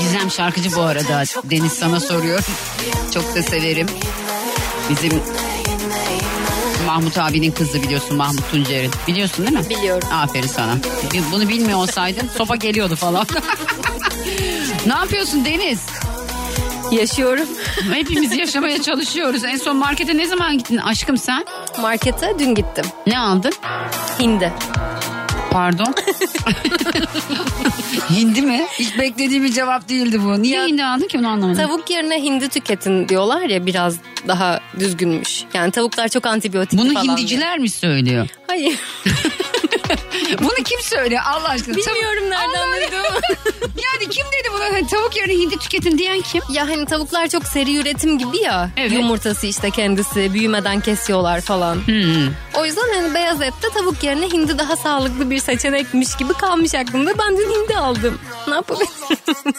Gizem şarkıcı bu arada. Deniz sana soruyor. Çok da severim. Bizim Mahmut abinin kızı biliyorsun Mahmut Tuncer'in. Biliyorsun değil mi? Biliyorum. Aferin sana. Bunu bilmiyor olsaydın sopa geliyordu falan. ne yapıyorsun Deniz? Yaşıyorum. Hepimiz yaşamaya çalışıyoruz. En son markete ne zaman gittin aşkım sen? Markete dün gittim. Ne aldın? Hindi. Pardon. hindi mi? Hiç beklediğim bir cevap değildi bu. Niye Ya- hindi aldın ki onu anlamadım. Tavuk yerine hindi tüketin diyorlar ya biraz daha düzgünmüş. Yani tavuklar çok antibiyotik Bunu falan. hindiciler mi söylüyor? Hayır. Bunu kim söylüyor Allah aşkına? Bilmiyorum nereden duydum. Yani kim dedi bunu? Hani tavuk yerine hindi tüketin diyen kim? ya hani tavuklar çok seri üretim gibi ya. Evet. Yumurtası işte kendisi büyümeden kesiyorlar falan. Hmm. O yüzden hani beyaz ette tavuk yerine hindi daha sağlıklı bir seçenekmiş gibi kalmış aklımda. Ben dün hindi aldım. Ne yapabilirim?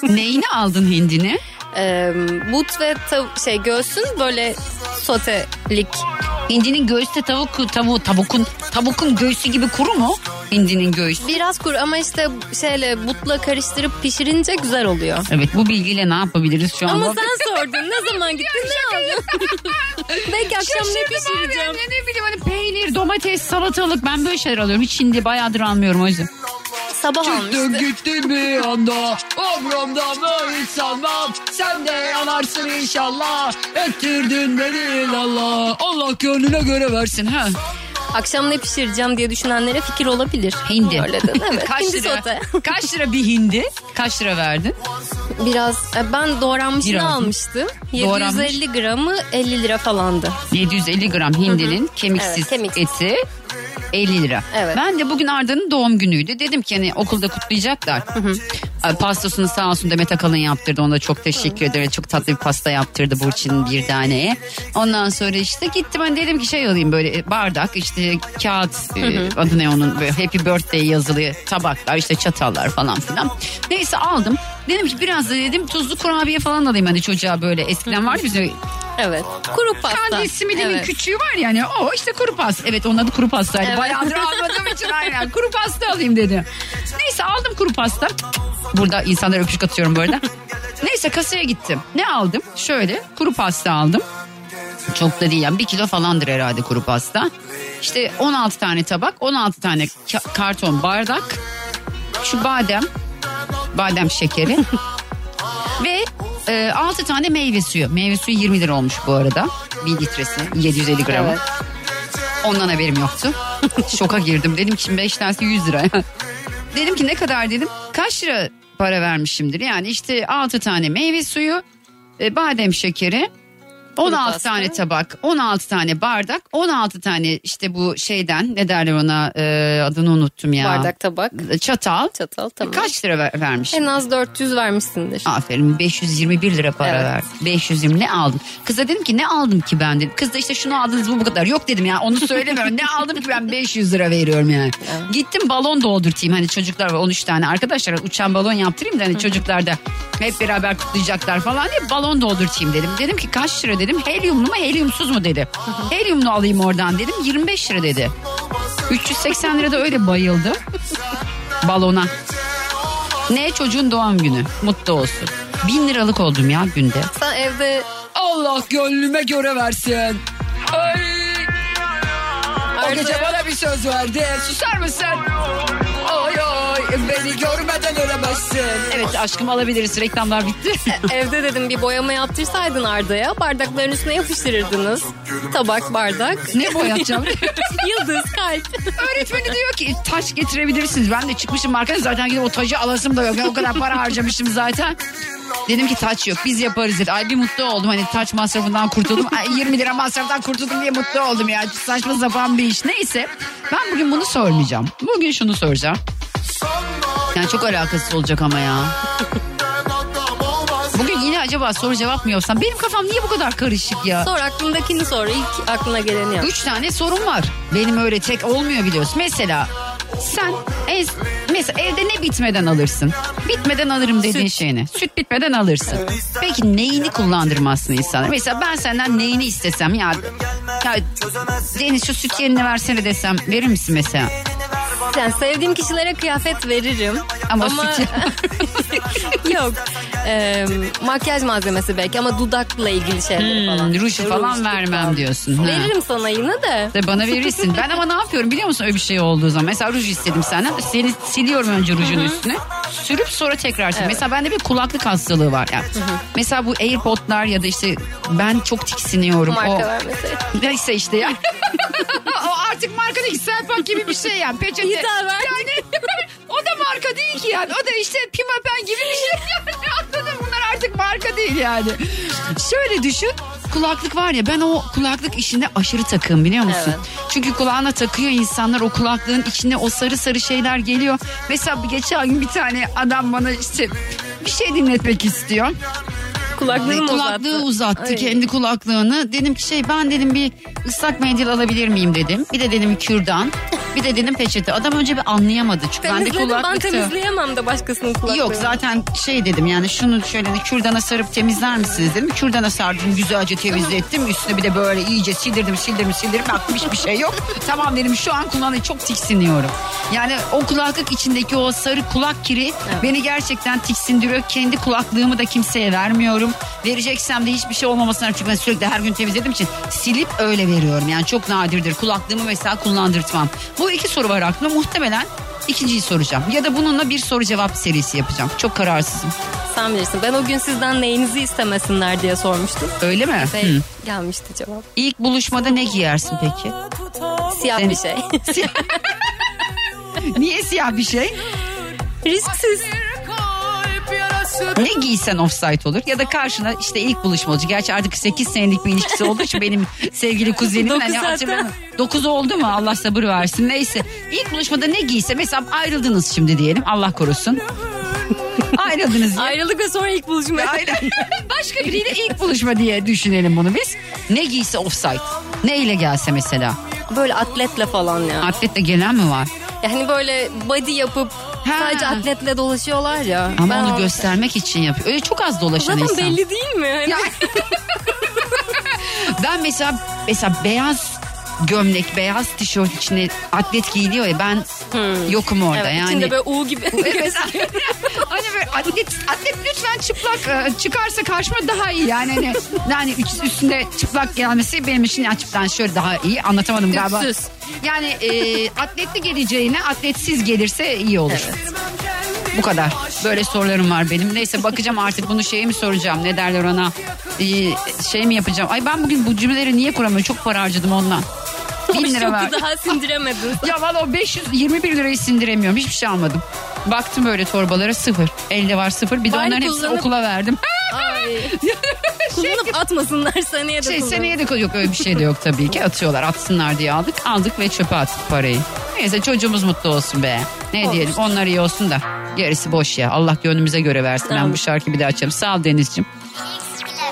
Neyini aldın hindini? Ee, but ve tav- şey göğsün böyle sotelik Hindinin göğüste tavuk tavuğu tavukun tavukun göğsü gibi kuru mu? Hindinin göğsü. Biraz kuru ama işte şeyle butla karıştırıp pişirince güzel oluyor. Evet bu bilgiyle ne yapabiliriz şu anda? Ama sen sordun ne zaman gittin ne aldın? Belki akşam ne pişireceğim? Ne, ne bileyim hani peynir, domates, salatalık ben böyle şeyler alıyorum. Hiç hindi bayağıdır almıyorum o yüzden. Sabah almıştı. gitti bir anda Ömrümden böyle hiç sanmam Sen de yanarsın inşallah Ettirdin beni Allah Allah gönlüne göre versin ha Akşam ne pişireceğim diye düşünenlere fikir olabilir. Hindi. Dedin evet. Kaç hindi lira? sote. Kaç lira bir hindi? Kaç lira verdin? Biraz e, ben doğranmışını Biraz mı? almıştım. Doğranmış. 750 gramı 50 lira falandı. 750 gram hindinin kemiksiz Evet, kemiksiz. eti 50 lira. Evet. Ben de bugün Arda'nın doğum günüydü. Dedim ki hani okulda kutlayacaklar. Ay, Pastasını sağ olsun Demet Akalın yaptırdı. Ona çok teşekkür ederim. Çok tatlı bir pasta yaptırdı Burçin'in bir taneye. Ondan sonra işte gittim ben dedim ki şey alayım böyle bardak işte kağıt e, adı ne onun böyle happy birthday yazılı tabaklar işte çatallar falan filan. Neyse aldım. Dedim ki biraz da dedim tuzlu kurabiye falan alayım hani çocuğa böyle eskiden vardı bizim Evet. Kuru pasta. Kandil simidinin Evet. küçüğü var yani o işte kuru pasta. Evet onun adı kuru pastaydı. Evet. Bayağıdır almadığım için aynen kuru pasta alayım dedi. Neyse aldım kuru pasta. Burada insanlara öpücük atıyorum bu arada. Neyse kasaya gittim. Ne aldım? Şöyle kuru pasta aldım. Çok da değil yani bir kilo falandır herhalde kuru pasta. İşte 16 tane tabak 16 tane ka- karton bardak. Şu badem badem şekeri ve e, 6 tane meyve suyu. Meyve suyu 20 lira olmuş bu arada. 1 litresi 750 gramı. Evet. Ondan haberim yoktu. Şoka girdim. Dedim ki 5 tanesi 100 lira. dedim ki ne kadar dedim. Kaç lira para vermişimdir? Yani işte 6 tane meyve suyu, e, badem şekeri, 16 pasta. tane tabak, 16 tane bardak, 16 tane işte bu şeyden ne derler ona e, adını unuttum ya. Bardak tabak. Çatal. Çatal tamam. Kaç lira ver- vermişim? En az 400 vermişsindir. Aferin 521 lira para Evet. verdim. 520 ne aldım? Kıza dedim ki ne aldım ki ben dedim. Kız da işte şunu aldınız bu bu kadar. Yok dedim ya onu söylemiyorum. ne aldım ki ben 500 lira veriyorum yani. Gittim balon doldurtayım. Hani çocuklar var 13 tane arkadaşlar uçan balon yaptırayım da hani çocuklar da hep beraber kutlayacaklar falan diye balon doldurtayım dedim. Dedim ki kaç lira dedim. Helyumlu mu helyumsuz mu dedi. Helyumlu alayım oradan dedim. 25 lira dedi. 380 lira da öyle bayıldı. Balona. Ne çocuğun doğum günü. Mutlu olsun. Bin liralık oldum ya günde. Sen evde Allah gönlüme göre versin. Ay. O gece bana bir söz verdi. Susar mısın? Beni görmeden ölemezsin. Evet aşkım alabiliriz reklamlar bitti. evde dedim bir boyama yaptırsaydın Arda'ya bardakların üstüne yapıştırırdınız. Tabak bardak. ne boyatacağım? Yıldız kalp. Öğretmeni diyor ki taş getirebilirsiniz. Ben de çıkmışım markete zaten gidip o tacı alasım da yok. Ben o kadar para harcamıştım zaten. Dedim ki taç yok biz yaparız dedi. Ay bir mutlu oldum hani taç masrafından kurtuldum. Ay 20 lira masraftan kurtuldum diye mutlu oldum ya. Saçma sapan bir iş. Neyse ben bugün bunu sormayacağım. Bugün şunu soracağım. Yani çok alakasız olacak ama ya. acaba soru cevap mı yapsam? Benim kafam niye bu kadar karışık ya? Sor aklındakini sor. İlk aklına geleni yap. Üç tane sorun var. Benim öyle tek olmuyor biliyorsun. Mesela sen ez, mesela evde ne bitmeden alırsın? Bitmeden alırım dediğin Süt. şeyini. Süt bitmeden alırsın. Peki neyini kullandırmazsın insanlar? Mesela ben senden neyini istesem ya, ya Deniz şu süt yerine versene desem verir misin mesela? Yani sevdiğim kişilere kıyafet veririm. Ama Ama, yok. Ee, makyaj malzemesi belki ama dudakla ilgili şeyler falan. Hmm, ruj falan ruj, vermem falan. diyorsun. Ha. Veririm sana yine de. De bana verirsin. Ben ama ne yapıyorum biliyor musun öyle bir şey olduğu zaman. Mesela ruj istedim senden. Seni siliyorum önce rujun üstüne. Sürüp sonra tekrar siliyorum. Mesela bende bir kulaklık hastalığı var. Yani. Mesela bu AirPod'lar ya da işte ben çok tiksiniyorum. Marka o, vermesi. Neyse işte ya. o artık marka değil. Selpak gibi bir şey yani. Peçete. Yani o da marka değil ki yani. O da işte pimapen gibi bir şey yani. Anladın? Bunlar artık marka değil yani. Şöyle düşün. Kulaklık var ya ben o kulaklık işinde aşırı takığım biliyor musun? Evet. Çünkü kulağına takıyor insanlar o kulaklığın içine o sarı sarı şeyler geliyor. Mesela geçen gün bir tane adam bana işte bir şey dinletmek istiyor. Kulaklığı mı Kulaklığı uzattı? uzattı Ay. kendi kulaklığını. Dedim ki şey ben dedim bir ıslak mendil alabilir miyim dedim. Bir de dedim kürdan. Bir de dedim peçete. Adam önce bir anlayamadı. Çünkü bende Temizledim ben temizleyemem de başkasının kulaklığını. Yok zaten şey dedim yani şunu şöyle de kürdana sarıp temizler misiniz dedim. Kürdana sardım güzelce temizlettim. Üstüne bir de böyle iyice sildirdim sildirdim sildirdim. Baktım hiçbir şey yok. tamam dedim şu an kulağına çok tiksiniyorum. Yani o kulaklık içindeki o sarı kulak kiri beni gerçekten tiksindiriyor. Kendi kulaklığımı da kimseye vermiyorum. Vereceksem de hiçbir şey olmamasına çünkü ben sürekli her gün temizlediğim için silip öyle veriyorum. Yani çok nadirdir. Kulaklığımı mesela kullandırtmam. Bu iki soru var aklımda. Muhtemelen ikinciyi soracağım. Ya da bununla bir soru cevap serisi yapacağım. Çok kararsızım. Sen bilirsin. Ben o gün sizden neyinizi istemesinler diye sormuştum. Öyle mi? Ve Hı. gelmişti cevap. İlk buluşmada ne giyersin peki? Siyah Sen- bir şey. Niye siyah bir şey? Risksiz. Ne giysen offside olur. Ya da karşına işte ilk buluşma olacak. Gerçi artık 8 senelik bir ilişkisi olduğu için benim sevgili kuzenim. Dokuz hani zaten. hatırlamıyorum. 9 oldu mu Allah sabır versin. Neyse. İlk buluşmada ne giyse mesela ayrıldınız şimdi diyelim. Allah korusun. Ayrıldınız. diye. Ayrılık ve sonra ilk buluşma. Aynen. Başka biriyle ilk buluşma diye düşünelim bunu biz. Ne giyse offside. Ne ile gelse mesela. Böyle atletle falan ya. Atletle gelen mi var? Yani böyle body yapıp Ha. sadece atletle dolaşıyorlar ya. Ama Ben onu göstermek için yapıyor. Öyle çok az dolaşan Zaten insan. belli değil mi? Hani Ya- ben mesela mesela beyaz gömlek, beyaz tişört içine atlet giyiliyor ya ben yokum orada Hmm. Evet, yani. içinde böyle U gibi. Evet. hani böyle atlet, atlet lütfen çıplak e, çıkarsa karşıma daha iyi yani hani yani üstünde çıplak gelmesi benim için açıktan şöyle daha iyi anlatamadım galiba. Üstsüz. Yani e, atletli geleceğine atletsiz gelirse iyi olur. Bu kadar. Böyle sorularım var benim. Neyse bakacağım artık bunu şeye mi soracağım? Ne derler ona? Ee, şey mi yapacağım? Ay ben bugün bu cümleleri niye kuramıyorum? Çok para harcadım ondan. Bin lira ver. daha sindiremedin. Ya valla o 521 lirayı sindiremiyorum. Hiçbir şey almadım. Baktım böyle torbalara sıfır. Elde var sıfır. Bir de Bari onların hepsini kullanıp- okula verdim. Ay. Kullanıp atmasınlar seneye de Şey kullan. seneye de yok öyle bir şey de yok tabii ki. Atıyorlar atsınlar diye aldık. Aldık ve çöpe attık parayı. Neyse çocuğumuz mutlu olsun be. Ne Olsun. diyelim onlar iyi olsun da. Gerisi boş ya. Allah gönlümüze göre versin. Ben bu şarkıyı bir daha açarım. Sağ ol Deniz'ciğim.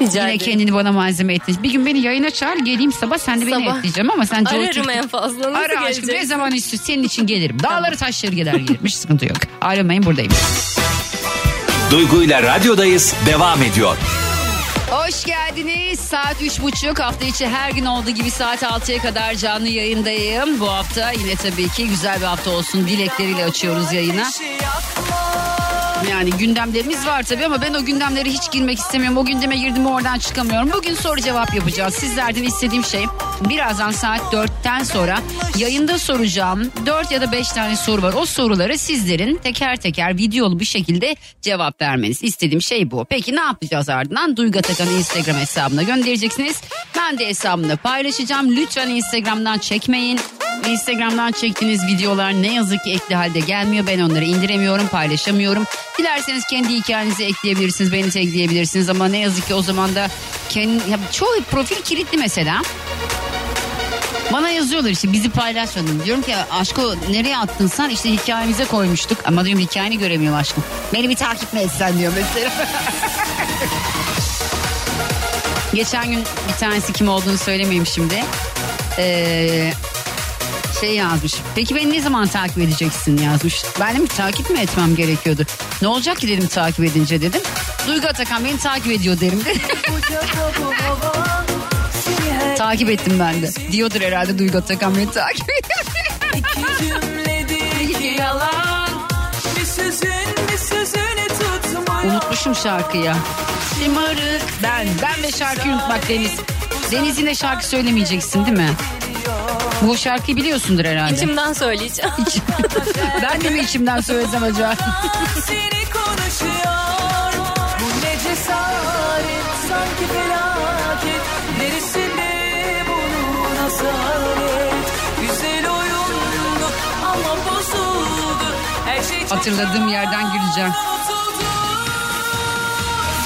Rica Yine ederim. kendini bana malzeme ettin. Bir gün beni yayına çağır geleyim sabah sen de beni Sabah. ekleyeceğim ama sen Joy Ararım Türk'ü- en fazla. Nasıl Ara aşkım gelecek? ne zaman istiyorsun senin için gelirim. Dağları taşları gider gelirim. Hiç sıkıntı yok. Aramayın buradayım. Duygu ile radyodayız devam ediyor. Hoş geldiniz. Saat üç buçuk. Hafta içi her gün olduğu gibi saat 6'ya kadar canlı yayındayım. Bu hafta yine tabii ki güzel bir hafta olsun. Dilekleriyle açıyoruz yayına. Yani gündemlerimiz var tabii ama ben o gündemlere hiç girmek istemiyorum. O gündeme girdim oradan çıkamıyorum. Bugün soru cevap yapacağız. Sizlerden istediğim şey birazdan saat 4'ten sonra yayında soracağım 4 ya da 5 tane soru var. O soruları sizlerin teker teker videolu bir şekilde cevap vermeniz. İstediğim şey bu. Peki ne yapacağız ardından? Duygu Atakan'ın Instagram hesabına göndereceksiniz. Ben de hesabımda paylaşacağım. Lütfen Instagram'dan çekmeyin. Instagram'dan çektiğiniz videolar ne yazık ki ekli halde gelmiyor. Ben onları indiremiyorum, paylaşamıyorum. Dilerseniz kendi hikayenizi ekleyebilirsiniz, beni ekleyebilirsiniz ama ne yazık ki o zaman da kendi, ya çoğu profil kilitli mesela. Bana yazıyorlar işte bizi paylaşmadın. Diyorum ki aşko nereye attın sen? İşte hikayemize koymuştuk. Ama diyorum hikayeni göremiyorum aşkım. Beni bir takip mi etsen diyor mesela. Geçen gün bir tanesi kim olduğunu söylemeyeyim şimdi. Ee, şey yazmış. Peki beni ne zaman takip edeceksin yazmış. Ben de mi takip mi etmem gerekiyordu? Ne olacak ki dedim takip edince dedim. Duygu Atakan beni takip ediyor derim de. takip ettim ben de. Diyordur herhalde Duygu Atakan beni takip ediyor. Unutmuşum şarkıyı. Şımarık ben. Ben ve şarkıyı unutmak Deniz. Deniz yine şarkı söylemeyeceksin değil mi? Bu şarkıyı biliyorsundur herhalde. İçimden söyleyeceğim. ben de mi içimden söylesem acaba? Seni konuşuyor Bu ne cesaret sanki felaket Neresinde bunun asalet Güzel oyundu ama bozuldu Her şey çok Hatırladığım yerden güleceğim.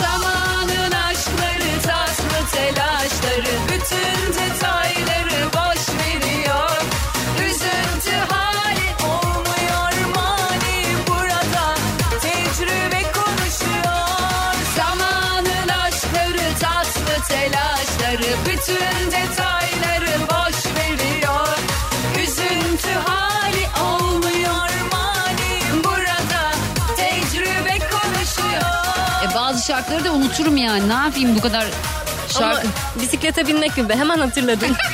Zamanın aşkları tatlı telaşları Bütün detayları şarkıları da unuturum yani. Ne yapayım bu kadar Ama şarkı. bisiklete binmek gibi hemen hatırladım.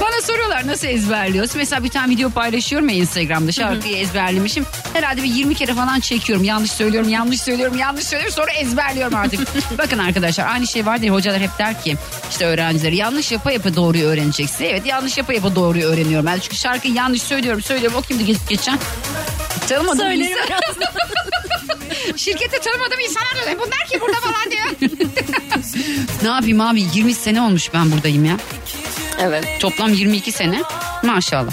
Bana soruyorlar nasıl ezberliyoruz. Mesela bir tane video paylaşıyorum ya Instagram'da şarkıyı ezberlemişim. Herhalde bir 20 kere falan çekiyorum. Yanlış söylüyorum, yanlış söylüyorum, yanlış söylüyorum. Sonra ezberliyorum artık. Bakın arkadaşlar aynı şey vardır ya hocalar hep der ki işte öğrencileri yanlış yapa yapa doğruyu öğreneceksin. Evet yanlış yapa yapa doğruyu öğreniyorum. Ben çünkü şarkıyı yanlış söylüyorum, söylüyorum. O kimdi geçen? Tanımadığım Söylerim Şirkette tanımadığım insanlar diyor. Bunlar ki burada falan diyor. ne yapayım abi 20 sene olmuş ben buradayım ya. evet. Toplam 22 sene. Maşallah.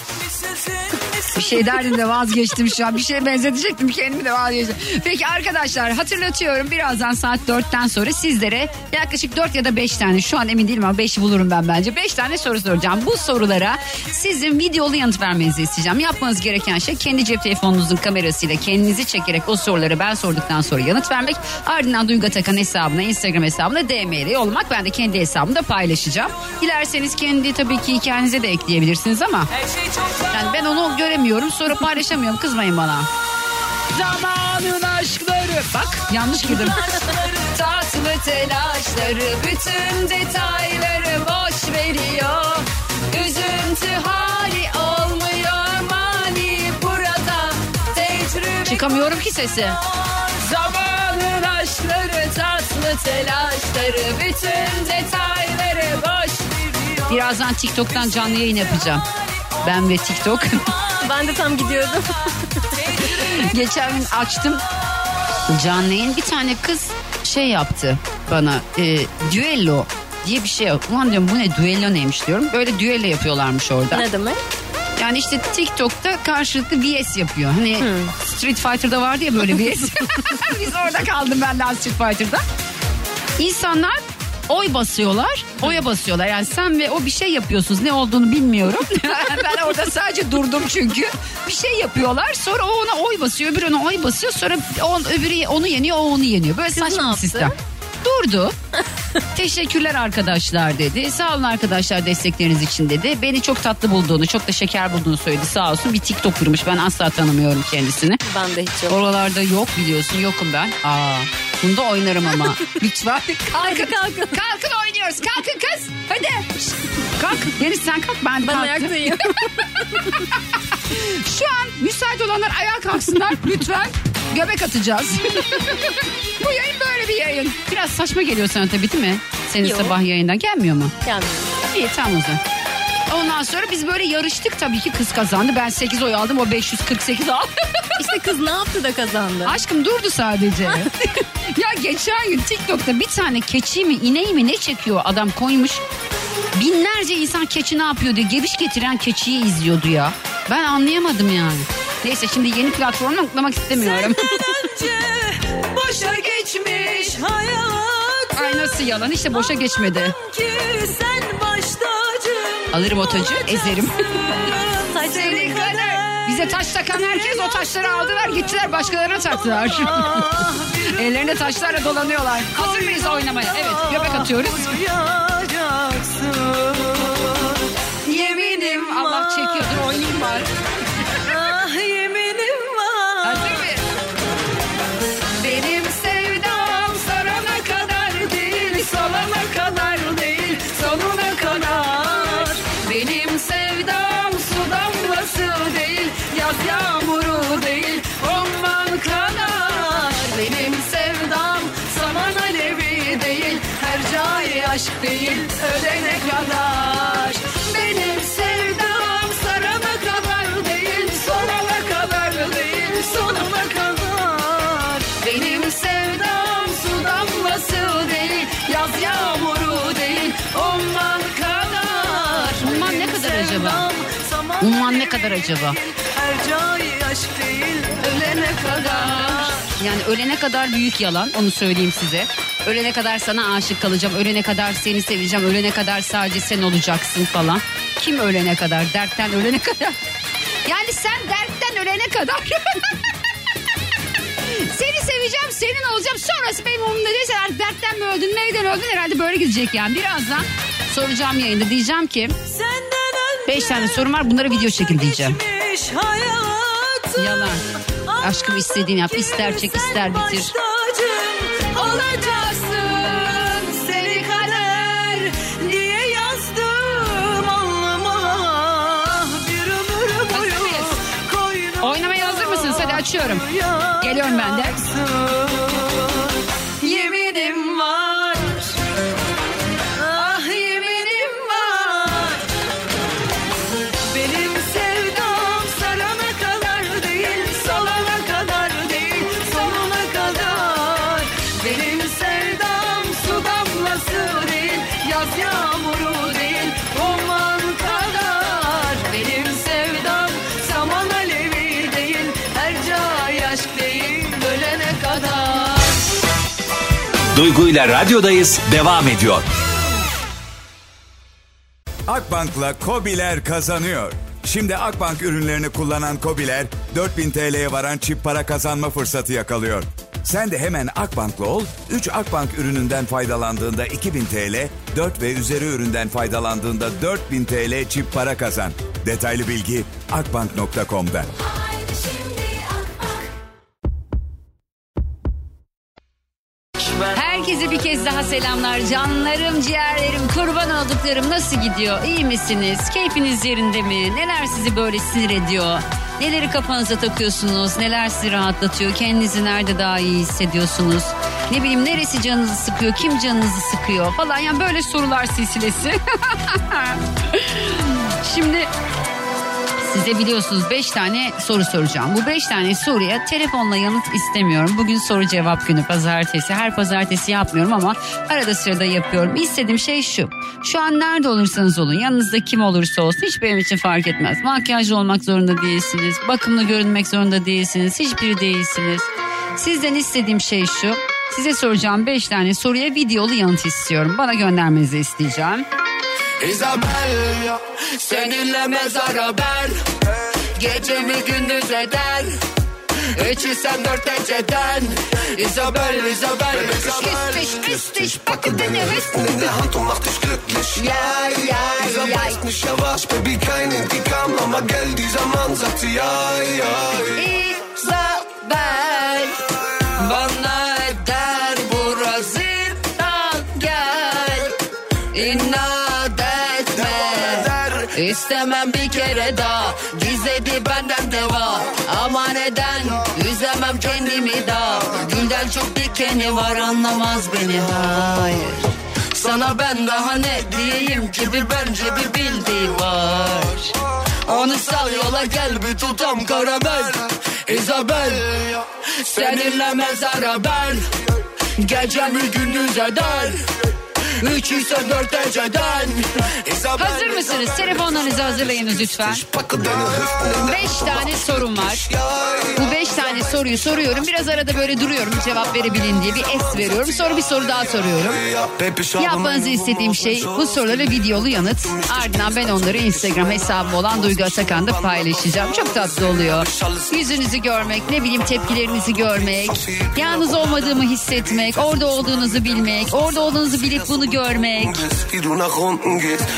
Şey derdim de vazgeçtim şu an. Bir şeye benzetecektim kendimi de vazgeçtim. Peki arkadaşlar hatırlatıyorum. Birazdan saat 4'ten sonra sizlere yaklaşık 4 ya da 5 tane şu an emin değilim ama 5 bulurum ben bence. 5 tane soru soracağım. Bu sorulara sizin videolu yanıt vermenizi isteyeceğim. Yapmanız gereken şey kendi cep telefonunuzun kamerasıyla kendinizi çekerek o soruları ben sorduktan sonra yanıt vermek. Ardından Duygu Atakan hesabına Instagram hesabına DM ile yollamak. Ben de kendi hesabımda paylaşacağım. Dilerseniz kendi tabii ki hikayenize de ekleyebilirsiniz ama Her şey çok yani ben onu göremiyorum sonra paylaşamıyorum kızmayın bana. Zamanın aşkları. Bak yanlış girdim. Tatlı telaşları bütün detayları boş veriyor Üzüntü hali olmuyor mani burada Tecrübe Çıkamıyorum ki sesi. Zamanın aşkları tatlı telaşları bütün detayları boş veriyor Birazdan TikTok'tan canlı yayın yapacağım. Ben ve TikTok. Ben de tam gidiyordum. Geçen gün açtım canlı yayın. Bir tane kız şey yaptı bana. E, düello diye bir şey. Ulan diyorum bu ne düello neymiş diyorum. Böyle düello yapıyorlarmış orada. ne demek? Yani işte TikTok'ta karşılıklı VS yapıyor. Hani Street Fighter'da vardı ya böyle VS. Biz orada kaldım ben daha Street Fighter'da. İnsanlar oy basıyorlar. Oya basıyorlar. Yani sen ve o bir şey yapıyorsunuz. Ne olduğunu bilmiyorum. ben orada sadece durdum çünkü. Bir şey yapıyorlar. Sonra o ona oy basıyor. Öbürü ona oy basıyor. Sonra on, öbürü onu yeniyor. O onu yeniyor. Böyle ne saçma bir sistem. Durdu. Teşekkürler arkadaşlar dedi. Sağ olun arkadaşlar destekleriniz için dedi. Beni çok tatlı bulduğunu, çok da şeker bulduğunu söyledi. Sağ olsun bir TikToker'mış. Ben asla tanımıyorum kendisini. Ben de hiç yok. Oralarda yok biliyorsun yokum ben. Aa, bunda oynarım ama. Lütfen. Kalkın kalkın. Kalkın oynuyoruz. Kalkın kız. Hadi. Kalk. Deniz sen kalk ben Ben ayaktayım. Şu an müsait olanlar ayağa kalksınlar lütfen. Göbek atacağız. Bu yayın böyle bir yayın. Biraz saçma geliyor sana tabii değil mi? Senin Yok. sabah yayından gelmiyor mu? Gelmiyor. İyi tamam o zaman. Ondan sonra biz böyle yarıştık tabii ki kız kazandı. Ben 8 oy aldım o 548 aldı. İşte kız ne yaptı da kazandı? Aşkım durdu sadece. ya geçen gün TikTok'ta bir tane keçi mi ineği mi ne çekiyor adam koymuş. Binlerce insan keçi ne yapıyor diye geviş getiren keçiyi izliyordu ya. Ben anlayamadım yani. Neyse şimdi yeni platformu atlamak istemiyorum. önce boşa geçmiş hayat Ay nasıl yalan işte boşa geçmedi. ki sen baş tacım Alırım o tacı ezerim. Seni kadar Bize taş takan herkes o taşları aldılar gittiler başkalarına taktılar. Ellerinde taşlarla dolanıyorlar. Hazır mıyız oynamaya? Evet göbek atıyoruz. Yeminim aşk değil, ölene kadar. Benim sevdam sarana kadar değil, sonuna kadar değil, sonuna kadar. Benim sevdam su damlası değil, yaz yağmuru değil, orman kadar. Umman ne kadar acaba? Umman ne kadar acaba? Her cay aşk değil ölene kadar. Yani ölene kadar büyük yalan onu söyleyeyim size. Ölene kadar sana aşık kalacağım. Ölene kadar seni seveceğim. Ölene kadar sadece sen olacaksın falan. Kim ölene kadar? Dertten ölene kadar. Yani sen dertten ölene kadar. seni seveceğim, senin olacağım. Sonrası benim umurumda değilse artık dertten mi öldün, neyden öldün herhalde böyle gidecek yani. Birazdan soracağım yayında. Diyeceğim ki Beş tane sorum var, bunları video çekin diyeceğim. Yalan. Aşkım istediğini yap. ister çek, ister bitir. Baş açıyorum. Geliyorum ben de. Duygu ile radyodayız devam ediyor. Akbank'la Kobiler kazanıyor. Şimdi Akbank ürünlerini kullanan Kobiler 4000 TL'ye varan çip para kazanma fırsatı yakalıyor. Sen de hemen Akbank'la ol, 3 Akbank ürününden faydalandığında 2000 TL, 4 ve üzeri üründen faydalandığında 4000 TL çip para kazan. Detaylı bilgi akbank.com'da. kez daha selamlar. Canlarım, ciğerlerim, kurban olduklarım nasıl gidiyor? İyi misiniz? Keyfiniz yerinde mi? Neler sizi böyle sinir ediyor? Neleri kafanıza takıyorsunuz? Neler sizi rahatlatıyor? Kendinizi nerede daha iyi hissediyorsunuz? Ne bileyim neresi canınızı sıkıyor? Kim canınızı sıkıyor? Falan yani böyle sorular silsilesi. Şimdi Size biliyorsunuz 5 tane soru soracağım. Bu 5 tane soruya telefonla yanıt istemiyorum. Bugün soru cevap günü pazartesi. Her pazartesi yapmıyorum ama arada sırada yapıyorum. İstediğim şey şu. Şu an nerede olursanız olun yanınızda kim olursa olsun hiç benim için fark etmez. Makyajlı olmak zorunda değilsiniz. Bakımlı görünmek zorunda değilsiniz. Hiçbiri değilsiniz. Sizden istediğim şey şu. Size soracağım 5 tane soruya videolu yanıt istiyorum. Bana göndermenizi isteyeceğim. Isabel Seninle mezara ben. Gecemi gündüz eder Üçü sen dört eceden Isabel, Isabel, Isabel Üstüş üstüş bakın beni Nimm die Hand und mach dich glücklich Ya ya Dieser ya. beißt mich yavaş Baby kein intikam Ama gel dieser Mann sagt sie ja, ja İzabel Bana İstemem bir kere daha. Gizledi benden deva. Ama neden? Üzemem kendimi daha. Gülden çok dikeni var anlamaz beni. Hayır. Sana ben daha ne diyeyim ki? Bir bence bir bildiği var. Onu sal yola gel bir tutam karamel Isabel Seninle mezara ben. Gecemi gündüz eder Üç ise dört dereceden Hazır mısınız? Telefonlarınızı hazırlayınız lütfen. Beş tane sorum var. Bu beş tane soruyu soruyorum. Biraz arada böyle duruyorum cevap verebilin diye bir es veriyorum. Sonra bir soru daha soruyorum. Yapmanızı istediğim şey bu sorulara videolu yanıt. Ardından ben onları Instagram hesabım olan Duygu Atakan'da paylaşacağım. Çok tatlı oluyor. Yüzünüzü görmek, ne bileyim tepkilerinizi görmek, yalnız olmadığımı hissetmek, orada olduğunuzu bilmek, orada olduğunuzu bilip bunu görmek.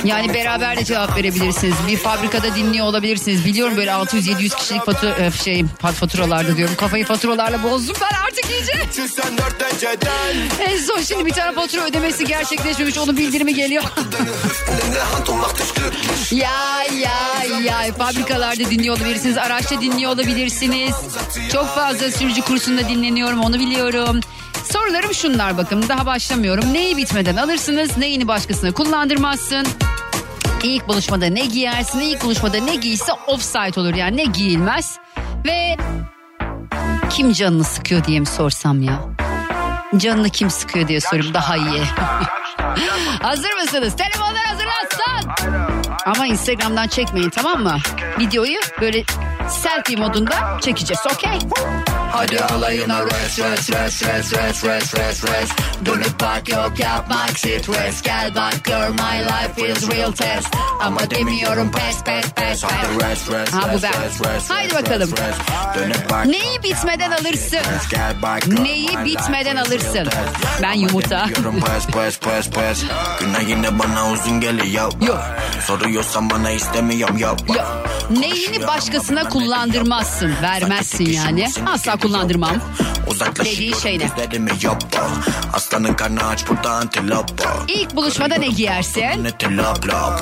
Yani beraber de cevap verebilirsiniz. Bir fabrikada dinliyor olabilirsiniz. Biliyorum böyle 600-700 kişilik fatura, e, şey, fat- faturalarda diyorum. Kafayı faturalarla bozdum ben artık iyice. En son şimdi bir tane fatura ödemesi gerçekleşmemiş. Onun bildirimi geliyor. ya ya ya fabrikalarda dinliyor olabilirsiniz. Araçta dinliyor olabilirsiniz. Çok fazla sürücü kursunda dinleniyorum onu biliyorum. Sorularım şunlar bakın daha başlamıyorum. Neyi bitmeden alırsınız neyini başkasına kullandırmazsın. İlk buluşmada ne giyersin? İlk buluşmada ne giyse offside olur yani ne giyilmez. Ve kim canını sıkıyor diye mi sorsam ya? Canını kim sıkıyor diye sorayım daha iyi. Hazır mısınız? Telefonlar hazırlansın. Ama Instagram'dan çekmeyin tamam mı? Videoyu böyle selfie modunda çekeceğiz okey? Hadi alayına res res res res res res res res Dönüp bak yok yapmak stres Gel bak gör my life is real test. Ama demiyorum pes pes pes pes Ha bu ben. Haydi bakalım. Neyi bitmeden alırsın? Neyi bitmeden alırsın? Ben yumurta. Günah yine bana uzun geliyor. Yok. Soruyorsan bana istemiyorum. Yok. Neyini başkasına kullandırmazsın. Vermezsin yani. asla kullandırmam Dediği şey ne? Aslanın karnı aç burada antilop İlk buluşmada ne giyersin?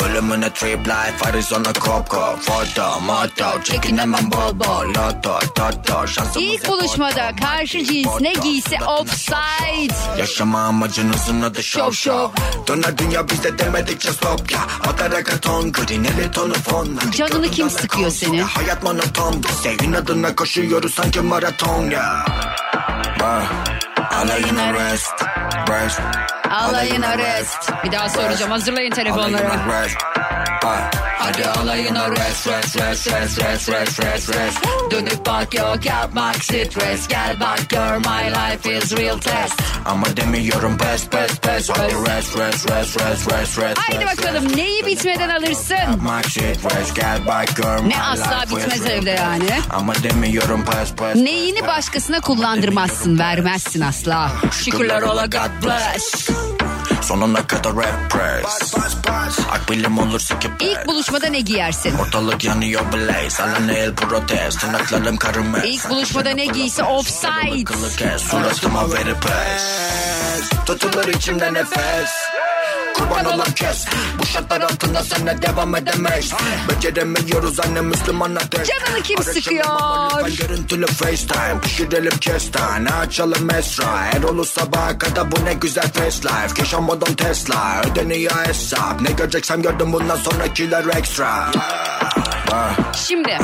Bölümüne trip life Arizona kop Foto moto Çekinemem bol bol. Loto toto Şansımız İlk buluşmada karşı cins ne giyse offside. Yaşama amacınızın adı şov Şov, Döner dünya bizde demedikçe stop ya. Atara katon Green tonu fon. Canını kim sıkıyor senin? Hayat monoton. Bize inadına koşuyoruz sanki maraton ya Uh, I know you know rest, rest. Alayına rest. Bir daha soracağım. Hazırlayın telefonları. Hadi alayına rest, rest, rest, rest, rest, rest, rest, rest. Dönüp bak yok yapmak stres. Gel bak gör my life is real test. Ama demiyorum best, best, best. Hadi rest, rest, rest, rest, rest, rest. Haydi bakalım neyi bitmeden alırsın? Ne asla bitmez evde yani. Ama demiyorum best, best. Neyini başkasına kullandırmazsın, vermezsin asla. Şükürler ola God bless. Sonuna kadar rap press. Akbilim olursa ki pes. İlk buluşmada ne giyersin? Ortalık yanıyor blaze. Alan el protest. Tırnaklarım karımez İlk buluşmada ne giyse offside. Kılı kes. Suratıma verip pes Tutulur içimde nefes Kurban olan kes. Bu şartlar altında seninle devam edemeyiz. Beceremiyoruz anne Müslüman ateş. Canını kim Arayacağım sıkıyor? lütfen Görüntülü FaceTime. Pişirelim kestane Açalım Esra. Erol'u sabaha kadar bu ne güzel fast life. Yaşamadan Tesla Ödeniyor hesap. Ne göreceksem gördüm bundan sonrakiler extra Ah, Şimdi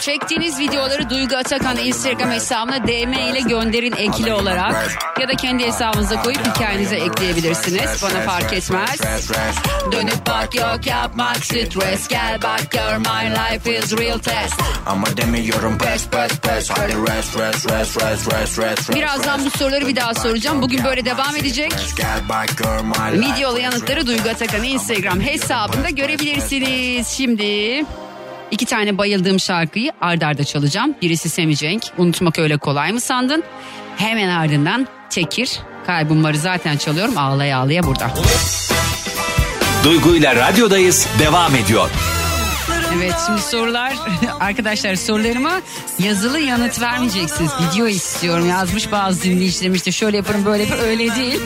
Çektiğiniz videoları Duygu Atakan Instagram hesabına DM ile gönderin ekli olarak ya da kendi hesabınıza koyup hikayenize ekleyebilirsiniz. Bana fark etmez. Dönüp bak yok yapmak. stres Gel bak gör my life is real test. Ama demiyorum pes pes pes Hadi rest rest rest rest rest rest Birazdan bu soruları bir daha soracağım. Bugün böyle devam edecek. Videolu yanıtları Duygu Atakan Instagram hesabında görebilirsiniz. Şimdi iki tane bayıldığım şarkıyı ard arda çalacağım. Birisi Semi Cenk. Unutmak öyle kolay mı sandın? Hemen ardından Tekir. Kalbim varı zaten çalıyorum. Ağlaya ağlaya burada. Duygu ile radyodayız devam ediyor. Evet şimdi sorular arkadaşlar sorularıma yazılı yanıt vermeyeceksiniz. Video istiyorum yazmış bazı dinleyicilerim işte şöyle yaparım böyle yaparım öyle değil.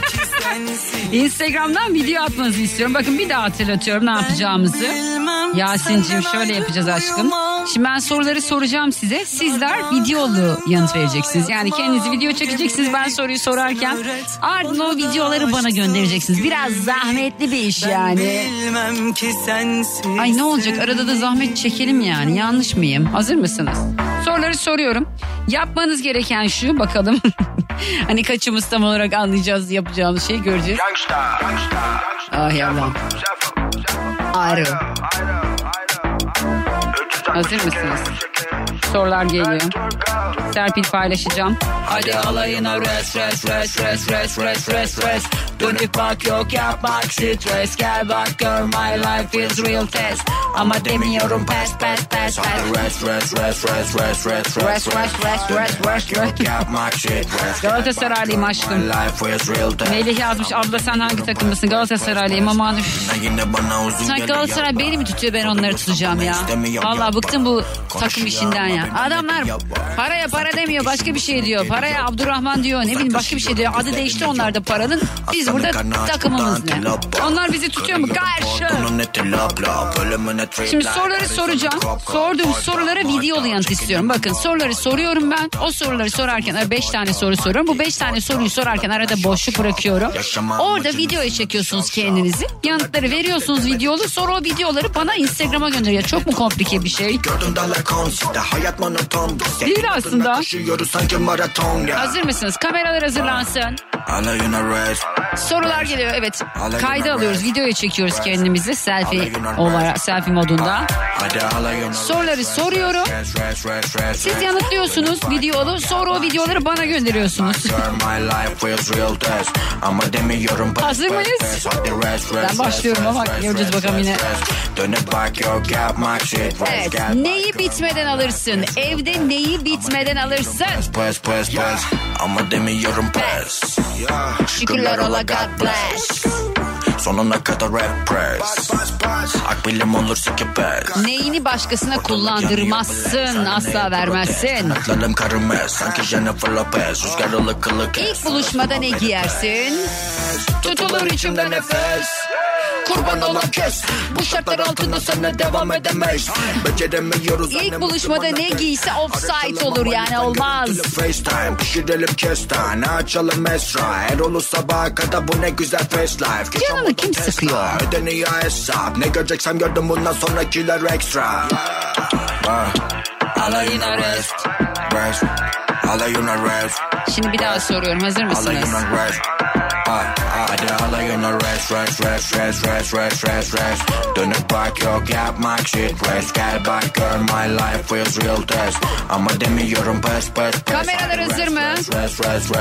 Instagram'dan video atmanızı istiyorum. Bakın bir daha hatırlatıyorum ne yapacağımızı. Yasin'cim şöyle yapacağız aşkım. Şimdi ben soruları soracağım size. Sizler videolu yanıt vereceksiniz. Yani kendinizi video çekeceksiniz ben soruyu sorarken. Ardından o videoları bana göndereceksiniz. Biraz zahmetli bir iş yani. Bilmem ki sensiz. Ay ne olacak arada da zahmet çekelim yani yanlış mıyım? Hazır mısınız? Soruları soruyorum. Yapmanız gereken şu bakalım. hani kaçımız tam olarak anlayacağız yapacağımız şeyi göreceğiz. Ay Allah'ım. Ayrı. Hazır mısınız? Sorular geliyor. Serpil paylaşacağım. Hadi alayına res res res res res res res res Dönüp bak yok yapmak stres Gel bak gör my life is real test Ama demiyorum pes pes pes pes Rest, rest, rest, rest, rest, rest, Rest, rest, rest, rest, rest, rest. Yapmak shit, rest. Galatasaraylıyım aşkım. Melih yazmış abla sen hangi takımlısın? Galatasaraylıyım aman üf. Yine bana uzun Sanki. Galatasaray beni mi tutuyor ben onları tutacağım ya. Valla bıktım bu takım işinden ya. Adamlar paraya para demiyor başka bir şey diyor. Paraya Abdurrahman diyor ne bileyim başka bir şey diyor. Adı değişti onlarda paranın. Biz burada takımımız ne? Onlar bizi tutuyor mu? Karşı. Şimdi soruları soracağım. Sorduğum sorulara videolu yanıt istiyorum. Bakın soruları soruyorum ben. O soruları sorarken 5 tane soru soruyorum. Bu 5 tane soruyu sorarken arada boşluk bırakıyorum. Orada videoya çekiyorsunuz kendinizi. Yanıtları veriyorsunuz videolu. Sonra o videoları bana Instagram'a gönderiyor. Çok mu komplike bir şey? Değil aslında. Hazır mısınız? Kameralar hazırlansın. Sorular geliyor evet. Kayda alıyoruz. Videoya çekiyoruz kendimizi selfie olarak selfie modunda. Soruları soruyorum. Siz yanıtlıyorsunuz videolu. Sonra o videoları bana gönderiyorsunuz. Hazır mıyız? Ben başlıyorum ama göreceğiz bakalım yine. Evet. Neyi bitmeden alırsın? Evde neyi bitmeden alırsın? Şükürler ola God bless. Sonuna kadar rap press Akbilim olursa ki pes Neyini başkasına kullandırmazsın, asla vermezsin. Atlarım karımez sanki Jennifer Lopez Rüzgar ılık ılık İlk buluşmada ne giyersin? Tutulur içimde nefes. Kurban olan kes. Bu şartlar altında sana devam edemeyiz. Beceremiyoruz İlk buluşmada ne giyse offside olur yani, olmaz. FaceTime pişirelim kestane açalım esra? Erol'u sabaha kadar bu ne güzel fast life. Canını kim sıkıyor? Ödeniyor hesap Ne göreceksem gördüm bundan sonrakiler extra Alayına rest Rest Alayına rest Şimdi bir daha soruyorum hazır mısınız? Alayına rest Ah, ah, Hadi alayına rest Rest rest rest rest rest rest rest Dönüp bak yok yapmak shit rest Gel bak gör my life is real test Ama demiyorum pes pes pes Kameralar hazır mı?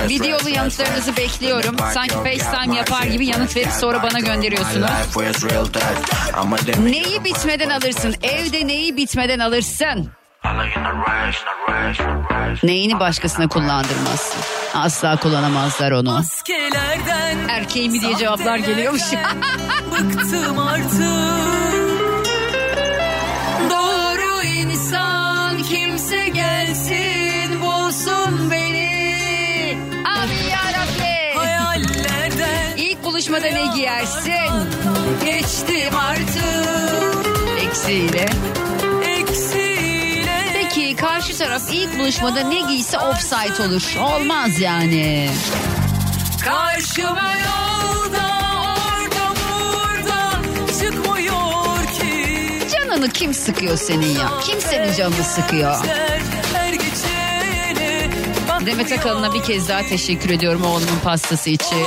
Videolu yanıtlarınızı bekliyorum. Sanki FaceTime yapar gibi yanıt verip sonra bana gönderiyorsunuz. Neyi bitmeden alırsın? Evde neyi bitmeden alırsın? Neyini başkasına kullandırmazsın? Asla kullanamazlar onu. Erkeği mi diye cevaplar geliyormuş. Bıktım artık Doğru insan kimse gelsin bulsun beni. Ah yarabbi. Hayallerden İlk buluşmada ne giyersin? geçtim artık. Eksiyle Peki karşı taraf ilk buluşmada ne giyse offside olur. Olmaz yani. Karşıma yolda orada burada çıkmıyor ki Canını kim sıkıyor senin ya? Kim senin canını sıkıyor? Demet Akalın'a bir kez daha teşekkür ediyorum oğlumun pastası için.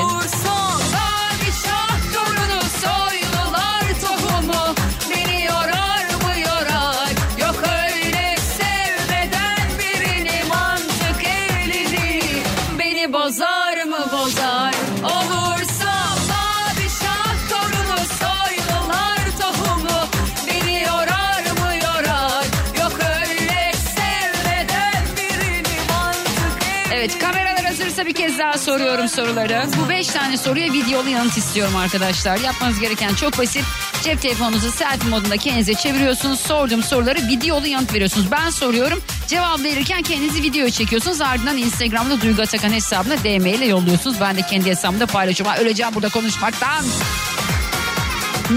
Evet kameralar hazırsa bir kez daha soruyorum soruları. Bu beş tane soruya videolu yanıt istiyorum arkadaşlar. Yapmanız gereken çok basit. Cep telefonunuzu selfie modunda kendinize çeviriyorsunuz. Sorduğum soruları videolu yanıt veriyorsunuz. Ben soruyorum. Cevap verirken kendinizi videoya çekiyorsunuz. Ardından Instagram'da Duygu Atakan hesabına DM ile yolluyorsunuz. Ben de kendi hesabımda paylaşıyorum. Öleceğim burada konuşmaktan.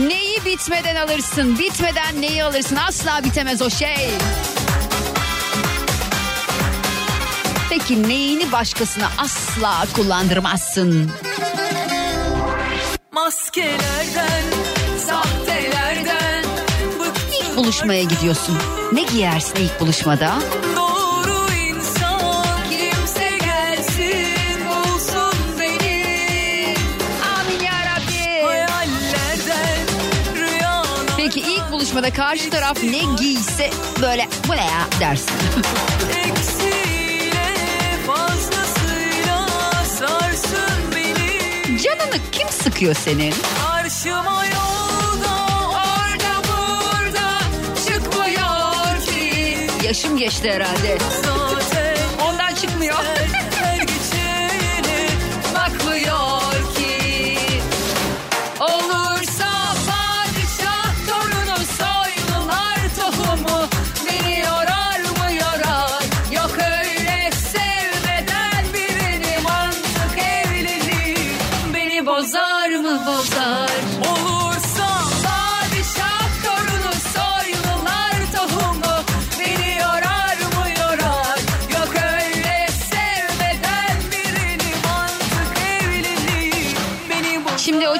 Neyi bitmeden alırsın. Bitmeden neyi alırsın? Asla bitemez o şey. Peki neyini başkasına asla kullandırmazsın? Maskelerden, sahtelerden İlk buluşmaya gidiyorsun. Ne giyersin ilk buluşmada? Doğru insan kimse gelsin bulsun beni Amin yarabbim. Hayallerden Peki ilk buluşmada karşı taraf ne giyse böyle bu ne ya dersin. eksiyle Canını kim sıkıyor senin? Karşıma yolda orada burada çıkmıyor ki Yaşım geçti herhalde. Ondan çıkmıyor.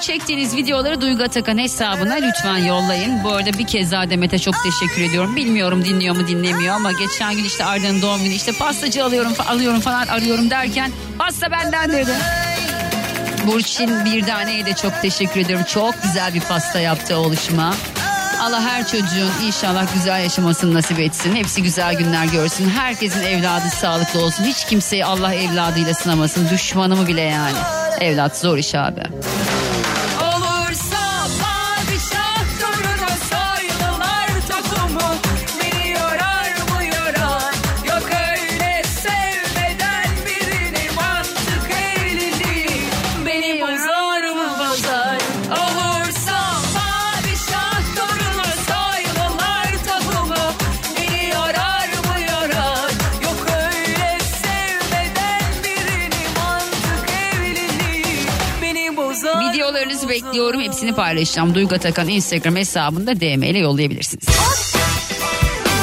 Çektiğiniz videoları Duygu Atakan hesabına lütfen yollayın. Bu arada bir kez daha Demet'e çok teşekkür ediyorum. Bilmiyorum dinliyor mu dinlemiyor ama geçen gün işte Arda'nın doğum günü işte pastacı alıyorum alıyorum falan arıyorum derken pasta benden dedi. Burçin bir taneye de çok teşekkür ediyorum. Çok güzel bir pasta yaptı oluşuma. Allah her çocuğun inşallah güzel yaşamasını nasip etsin. Hepsi güzel günler görsün. Herkesin evladı sağlıklı olsun. Hiç kimseyi Allah evladıyla sınamasın. Düşmanımı bile yani. Evlat zor iş abi. Bekliyorum. Hepsini paylaşacağım. Duygu Atakan Instagram hesabında DM ile yollayabilirsiniz.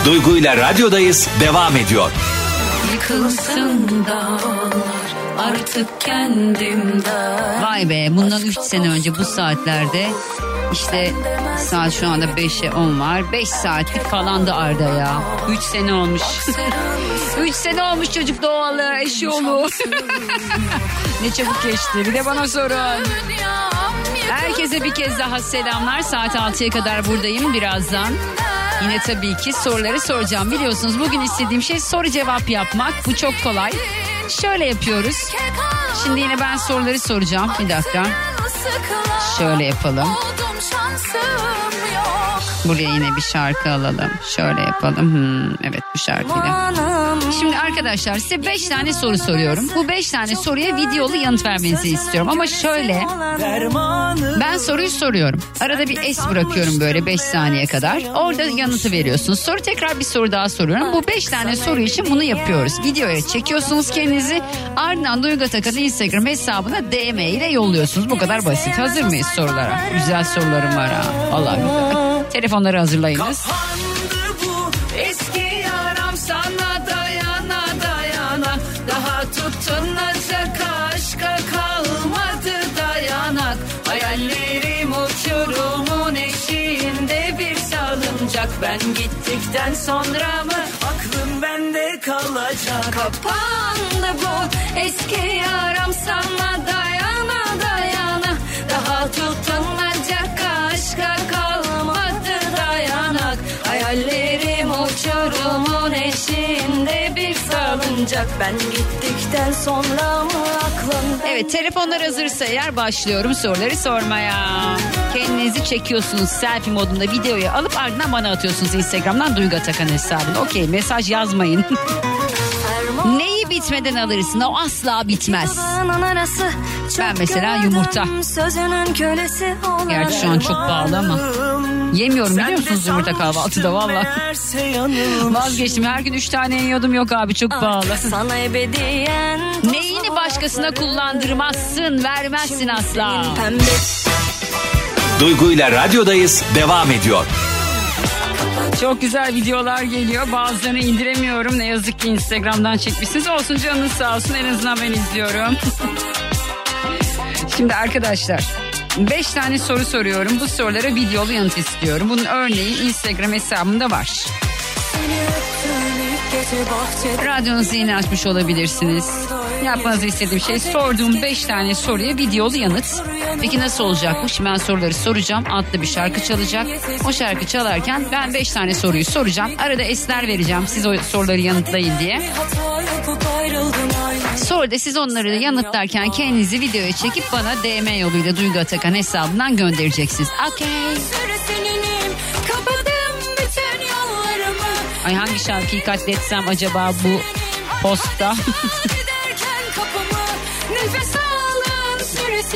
Duygu ile radyodayız devam ediyor. Yıkılsın dağlar artık kendimden Vay be bundan 3 sene önce bu saatlerde işte saat şu anda 5'e 10 var. 5 saatlik falandı Arda ya. 3 sene olmuş. 3 sene olmuş çocuk doğalı eşyolu. ne çabuk geçti. Bir de bana sorun. Herkese bir kez daha selamlar. Saat 6'ya kadar buradayım birazdan. Yine tabii ki soruları soracağım. Biliyorsunuz bugün istediğim şey soru cevap yapmak. Bu çok kolay. Şöyle yapıyoruz. Şimdi yine ben soruları soracağım. Bir dakika. Şöyle yapalım. Buraya yine bir şarkı alalım. Şöyle yapalım. Hmm, evet bu şarkıyla. Şimdi arkadaşlar size 5 tane soru soruyorum. Bu 5 tane soruya videolu yanıt vermenizi istiyorum. Ama şöyle ben soruyu soruyorum. Arada bir es bırakıyorum böyle 5 saniye kadar. Orada yanıtı veriyorsunuz. Sonra tekrar bir soru daha soruyorum. Bu 5 tane soru için bunu yapıyoruz. Videoya çekiyorsunuz kendinizi. Ardından Duygu Atakan'ın Instagram hesabına DM ile yolluyorsunuz. Bu kadar basit. Hazır mıyız sorulara? Güzel sorularım var ha. Allah. Telefonları hazırlayınız. Tutunacak aşka kalmadı dayanak Hayallerim uçurumun eşiğinde bir salıncak Ben gittikten sonra mı aklım bende kalacak Kapandı bu eski yaram sana Daha tutunacak aşka kalmadı dayanak Hayallerim uçurumun eşiğinde bir salıncak Ben gittikten sonra mı aklım Evet telefonlar hazırsa eğer başlıyorum soruları sormaya. Kendinizi çekiyorsunuz selfie modunda videoyu alıp ardından bana atıyorsunuz Instagram'dan Duygu Atakan hesabına. Okey mesaj yazmayın. Neyi bitmeden alırsın o asla bitmez. Ben mesela yumurta. Gerçi şu an çok pahalı ama. Yemiyorum biliyor musunuz yumurta kahvaltıda valla. Vazgeçtim her gün 3 tane yiyordum yok abi çok pahalı. Sana ebediyen Neyini başkasına kullandırmazsın vermezsin asla. Duygu ile radyodayız devam ediyor. Çok güzel videolar geliyor. Bazılarını indiremiyorum. Ne yazık ki Instagram'dan çekmişsiniz. Olsun canınız sağ olsun. En azından ben izliyorum. Şimdi arkadaşlar 5 tane soru soruyorum. Bu sorulara videolu yanıt istiyorum. Bunun örneği Instagram hesabımda var. Radyonuzu yeni açmış olabilirsiniz. Yapmanızı istediğim şey sorduğum 5 tane soruya videolu yanıt. Peki nasıl olacak bu? Şimdi ben soruları soracağım. Altta bir şarkı çalacak. O şarkı çalarken ben 5 tane soruyu soracağım. Arada esler vereceğim siz o soruları yanıtlayın diye. Sonra da siz onları yanıtlarken kendinizi videoya çekip bana DM yoluyla Duygu Atakan hesabından göndereceksiniz. Okey. Ay hangi şarkıyı katletsem acaba bu postta?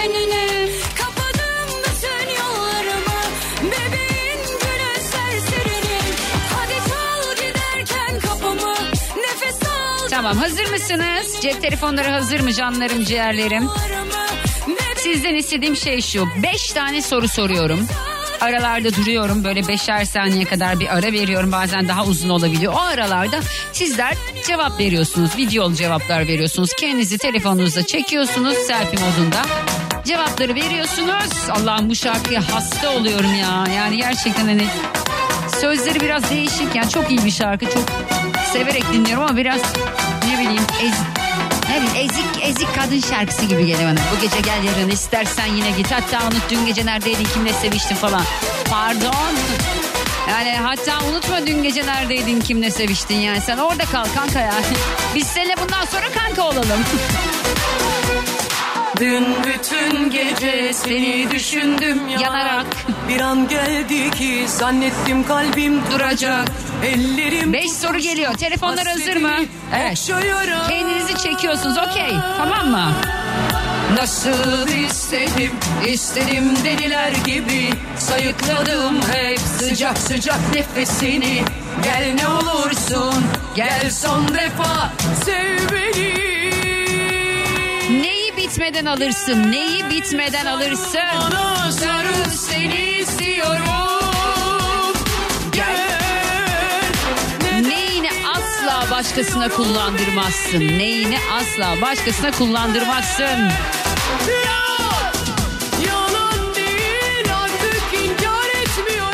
süre seninle Kapadım bütün yollarımı Bebeğin gülü serserinim Hadi çal giderken kapımı Nefes al tamam hazır mısınız? Cep telefonları hazır mı canlarım ciğerlerim? Sizden istediğim şey şu. Beş tane soru soruyorum. Aralarda duruyorum böyle beşer saniye kadar bir ara veriyorum bazen daha uzun olabiliyor. O aralarda sizler cevap veriyorsunuz videolu cevaplar veriyorsunuz. Kendinizi telefonunuzda çekiyorsunuz selfie modunda. Cevapları veriyorsunuz. Allah'ım bu şarkıya hasta oluyorum ya. Yani gerçekten hani sözleri biraz değişik yani çok iyi bir şarkı çok severek dinliyorum ama biraz ne bileyim ez, ne bileyim ezik ezik kadın şarkısı gibi geliyor bana. Bu gece gel yarın istersen yine git hatta unut dün gece neredeydin kimle seviştin falan. Pardon. Yani hatta unutma dün gece neredeydin kimle seviştin yani sen orada kal kanka ya. Biz seninle bundan sonra kanka olalım. Dün bütün gece seni düşündüm Yanarak. Bir an geldi ki zannettim kalbim duracak Ellerim Beş soru geliyor. Telefonlar hazır mı? Evet. okşuyorum. Kendinizi çekiyorsunuz okey tamam mı? Nasıl istedim, istedim deliler gibi Sayıkladım hep sıcak sıcak nefesini Gel ne olursun, gel son defa sev beni bitmeden alırsın? Neyi bitmeden alırsın? Bana sarıl seni istiyorum Gel Neyini asla başkasına kullandırmazsın? Neyini asla başkasına kullandırmazsın?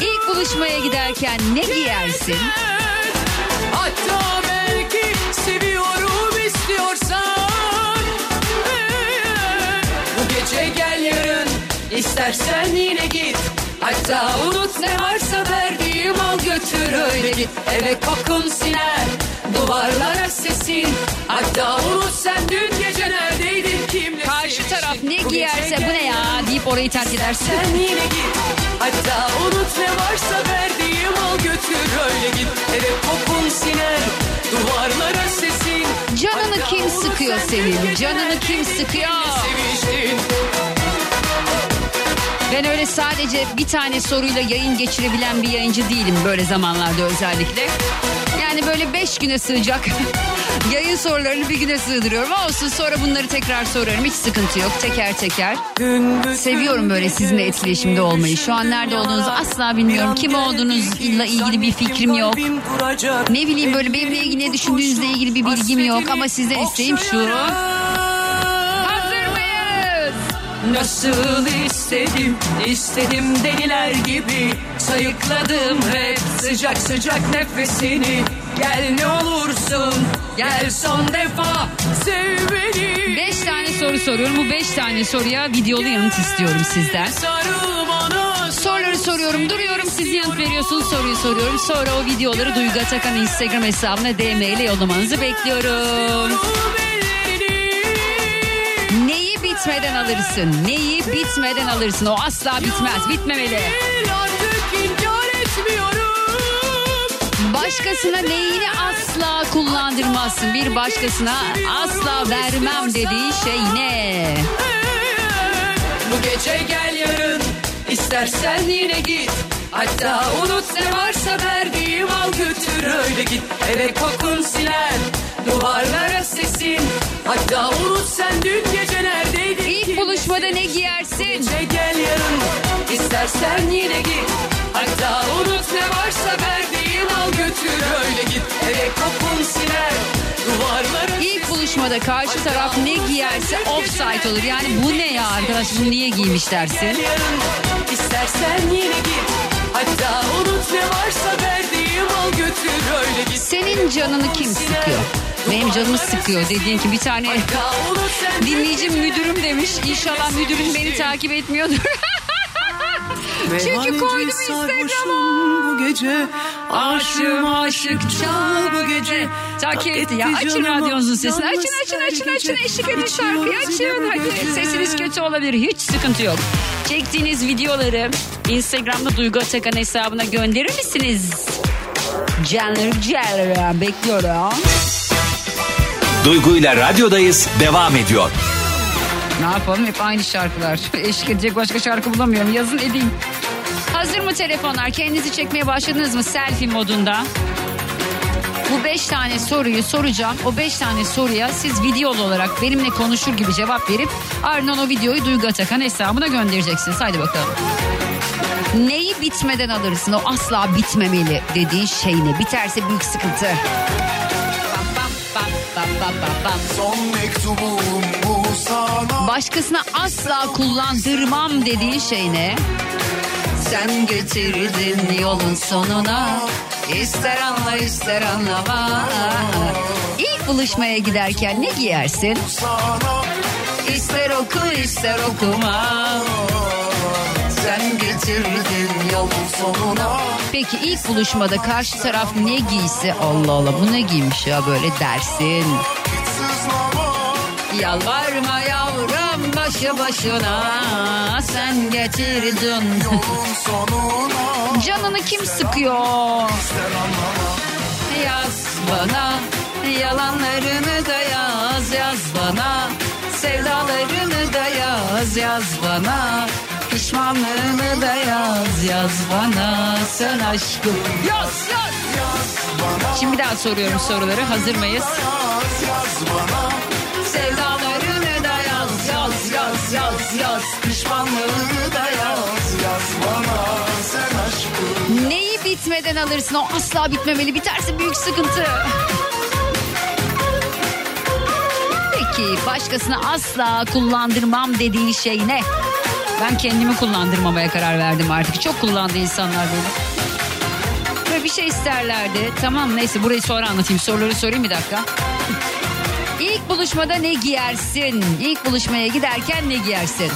İlk buluşmaya giderken ne giyersin? İstersen yine git Hatta unut ne varsa verdiğim al götür öyle git Eve kokun siner duvarlara sesin Hatta unut sen dün gece neredeydin kimle Karşı taraf ne giyerse bu ne ya deyip orayı terk edersin. sen yine git Hatta unut ne varsa verdiğim al götür öyle git Eve kokun siner duvarlara sesin Canını Hatta kim sıkıyor sen senin? Canını kim sıkıyor? seviştin? Ben öyle sadece bir tane soruyla yayın geçirebilen bir yayıncı değilim böyle zamanlarda özellikle. Yani böyle beş güne sığacak yayın sorularını bir güne sığdırıyorum. Olsun sonra bunları tekrar sorarım hiç sıkıntı yok teker teker. Seviyorum böyle sizinle etkileşimde olmayı. Şu an nerede olduğunuzu asla bilmiyorum. Kim olduğunuzla ilgili bir fikrim yok. Ne bileyim böyle benimle ilgili ne düşündüğünüzle ilgili bir bilgim yok. Ama sizden isteğim şu. Nasıl istedim, istedim deliler gibi Sayıkladım hep sıcak sıcak nefesini Gel ne olursun, gel son defa sev beni Beş tane soru soruyorum. Bu beş tane soruya videolu yanıt istiyorum sizden. Sarıl bana Soruları soruyorum, duruyorum, siz yanıt veriyorsunuz, soruyu soruyorum. Sonra o videoları Duygu Atakan Instagram hesabına DM ile yollamanızı bekliyorum. Neyi bitmeden alırsın? Neyi bitmeden alırsın? O asla bitmez, bitmemeli. Başkasına neyini asla kullandırmazsın? Bir başkasına asla vermem dediği şey ne? Bu gece gel yarın istersen yine git Hatta unut ne varsa verdiğim al götür öyle git Eve kokun siler duvarlara sesin Hatta unut sen dün gece neredeydin İlk buluşmada ne giyersin? Gece gel yarın İstersen yine git Hatta unut ne varsa verdiğim al götür öyle git Eve kokun siner duvarları İlk buluşmada karşı taraf ne giyerse offside olur. Yani bu ne ya arkadaş bunu niye giymiş dersin? İstersen yine git Hatta unut ne varsa verdiğim al götür öyle git Senin canını kim sıkıyor? Benim canımı sıkıyor dediğin ki bir tane dinleyicim müdürüm demiş. İnşallah müdürüm beni takip etmiyordur. Çünkü koydum Instagram'a. bu gece Aşığım aşıkça bu gece. Takip etti ya. Açın radyonuzun sesini. Açın açın açın açın. Eşlik edin şarkıyı açın. Hadi sesiniz kötü olabilir. Hiç sıkıntı yok. Çektiğiniz videoları Instagram'da Duygu Atakan hesabına gönderir misiniz? Canlarım canlarım bekliyorum. Duygu ile radyodayız devam ediyor. Ne yapalım hep aynı şarkılar. Eşlik edecek başka şarkı bulamıyorum. Yazın edeyim. Hazır mı telefonlar? Kendinizi çekmeye başladınız mı selfie modunda? Bu beş tane soruyu soracağım. O beş tane soruya siz videolu olarak benimle konuşur gibi cevap verip ardından o videoyu Duygu Atakan hesabına göndereceksiniz. Haydi bakalım. Neyi bitmeden alırsın? O asla bitmemeli dediğin şey ne? Biterse büyük sıkıntı. Son mektubum bu sana Başkasına asla kullandırmam dediğin şey ne? Sen getirdin yolun sonuna İster anla ister anlama İlk buluşmaya giderken ne giyersin? İster oku ister okuma Sen getirdin Peki ilk buluşmada karşı taraf ne giyse Allah Allah bu ne giymiş ya böyle dersin? Yalvarma yavrum başı başına sen getirdin. Canını kim sıkıyor? Yaz bana yalanlarını da yaz yaz bana. Sevdalarını da yaz yaz bana pişmanlığını da yaz yaz bana sen aşkım yaz yaz. Şimdi bir daha soruyorum soruları hazır mıyız? Yaz yaz bana Sevdalarını da yaz yaz yaz yaz yaz Pişmanlığını da yaz yaz bana Sen aşkım Neyi bitmeden alırsın o asla bitmemeli biterse büyük sıkıntı. Peki başkasına asla kullandırmam dediğin şey ne? Ben kendimi kullandırmamaya karar verdim artık. Çok kullandı insanlar beni. Böyle bir şey isterlerdi. Tamam neyse burayı sonra anlatayım. Soruları sorayım bir dakika. İlk buluşmada ne giyersin? İlk buluşmaya giderken ne giyersin?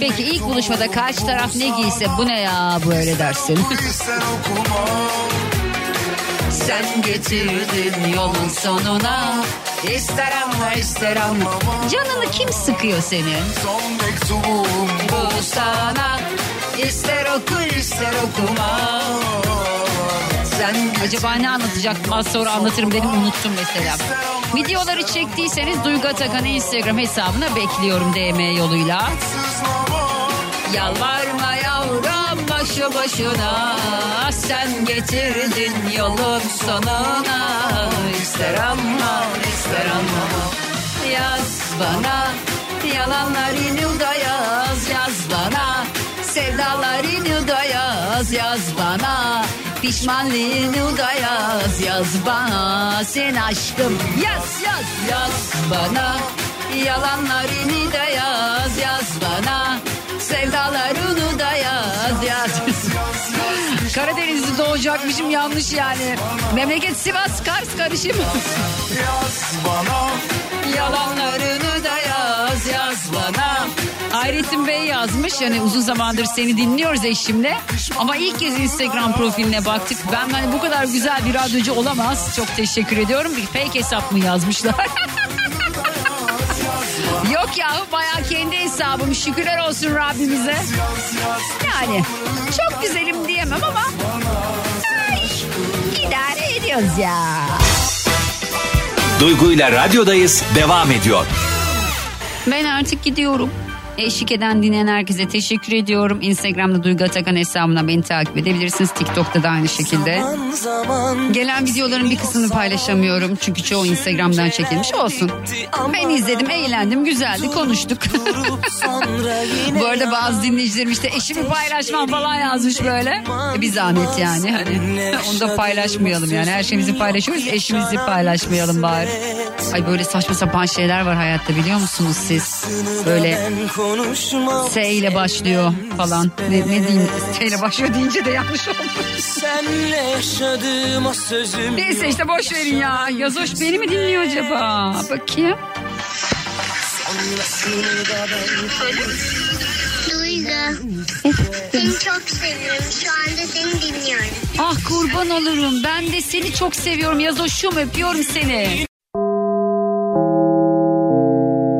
Peki ilk buluşmada karşı taraf ne giyse bu ne ya böyle dersin. Sen getirdin yolun sonuna. İster anla ister anla Canını kim sıkıyor senin? Son mektubum Bu sana. İster oku ister okuma. Sen Acaba ne anlatacaktım? az sonra anlatırım dedim unuttum mesela. Videoları çektiyseniz Duygu Atakan'ı Instagram hesabına bekliyorum DM yoluyla. Yalvarma başı başına Sen getirdin yolun sonuna. İster anla ister anlama Yaz bana yalanlarını da yaz yaz bana. Sevdalarını da yaz yaz bana. Pişmanlığını da yaz yaz bana. Sen aşkım yaz yaz. Yaz bana Yalanlarını da yaz yaz bana. Sevdalarını yaz Karadeniz'de doğacakmışım yanlış yani. Memleket Sivas Kars karışım Yaz bana Yalanlarını da yaz yaz bana. Hayrettin Bey yazmış yani uzun zamandır seni dinliyoruz eşimle. Ama ilk kez Instagram profiline baktık. Ben hani bu kadar güzel bir radyocu olamaz. Çok teşekkür ediyorum. Bir fake hesap mı yazmışlar Yok yahu baya kendi hesabım şükürler olsun Rabbimize yani çok güzelim diyemem ama ay, idare ediyoruz ya. Duygu ile radyodayız devam ediyor. Ben artık gidiyorum. Eşlik eden dinleyen herkese teşekkür ediyorum. Instagram'da Duygu Atakan hesabına beni takip edebilirsiniz. TikTok'ta da aynı şekilde. Gelen videoların bir kısmını paylaşamıyorum. Çünkü çoğu Instagram'dan çekilmiş olsun. Ben izledim, eğlendim, güzeldi, konuştuk. Bu arada bazı dinleyicilerim işte eşimi paylaşmam falan yazmış böyle. E bir zahmet yani hani. Onu da paylaşmayalım yani. Her şeyimizi paylaşıyoruz. Eşimizi paylaşmayalım bari. Ay böyle saçma sapan şeyler var hayatta biliyor musunuz siz? Böyle S ile başlıyor falan. Ne, ne diyeyim S ile başlıyor deyince de yanlış oldu. Senle yaşadığım o sözüm Neyse işte boş verin ya. Yazoş beni mi dinliyor acaba? Bakayım. Duygu. Seni çok seviyorum. Şu anda seni dinliyorum. Ah kurban olurum. Ben de seni çok seviyorum Yazoş'um öpüyorum seni.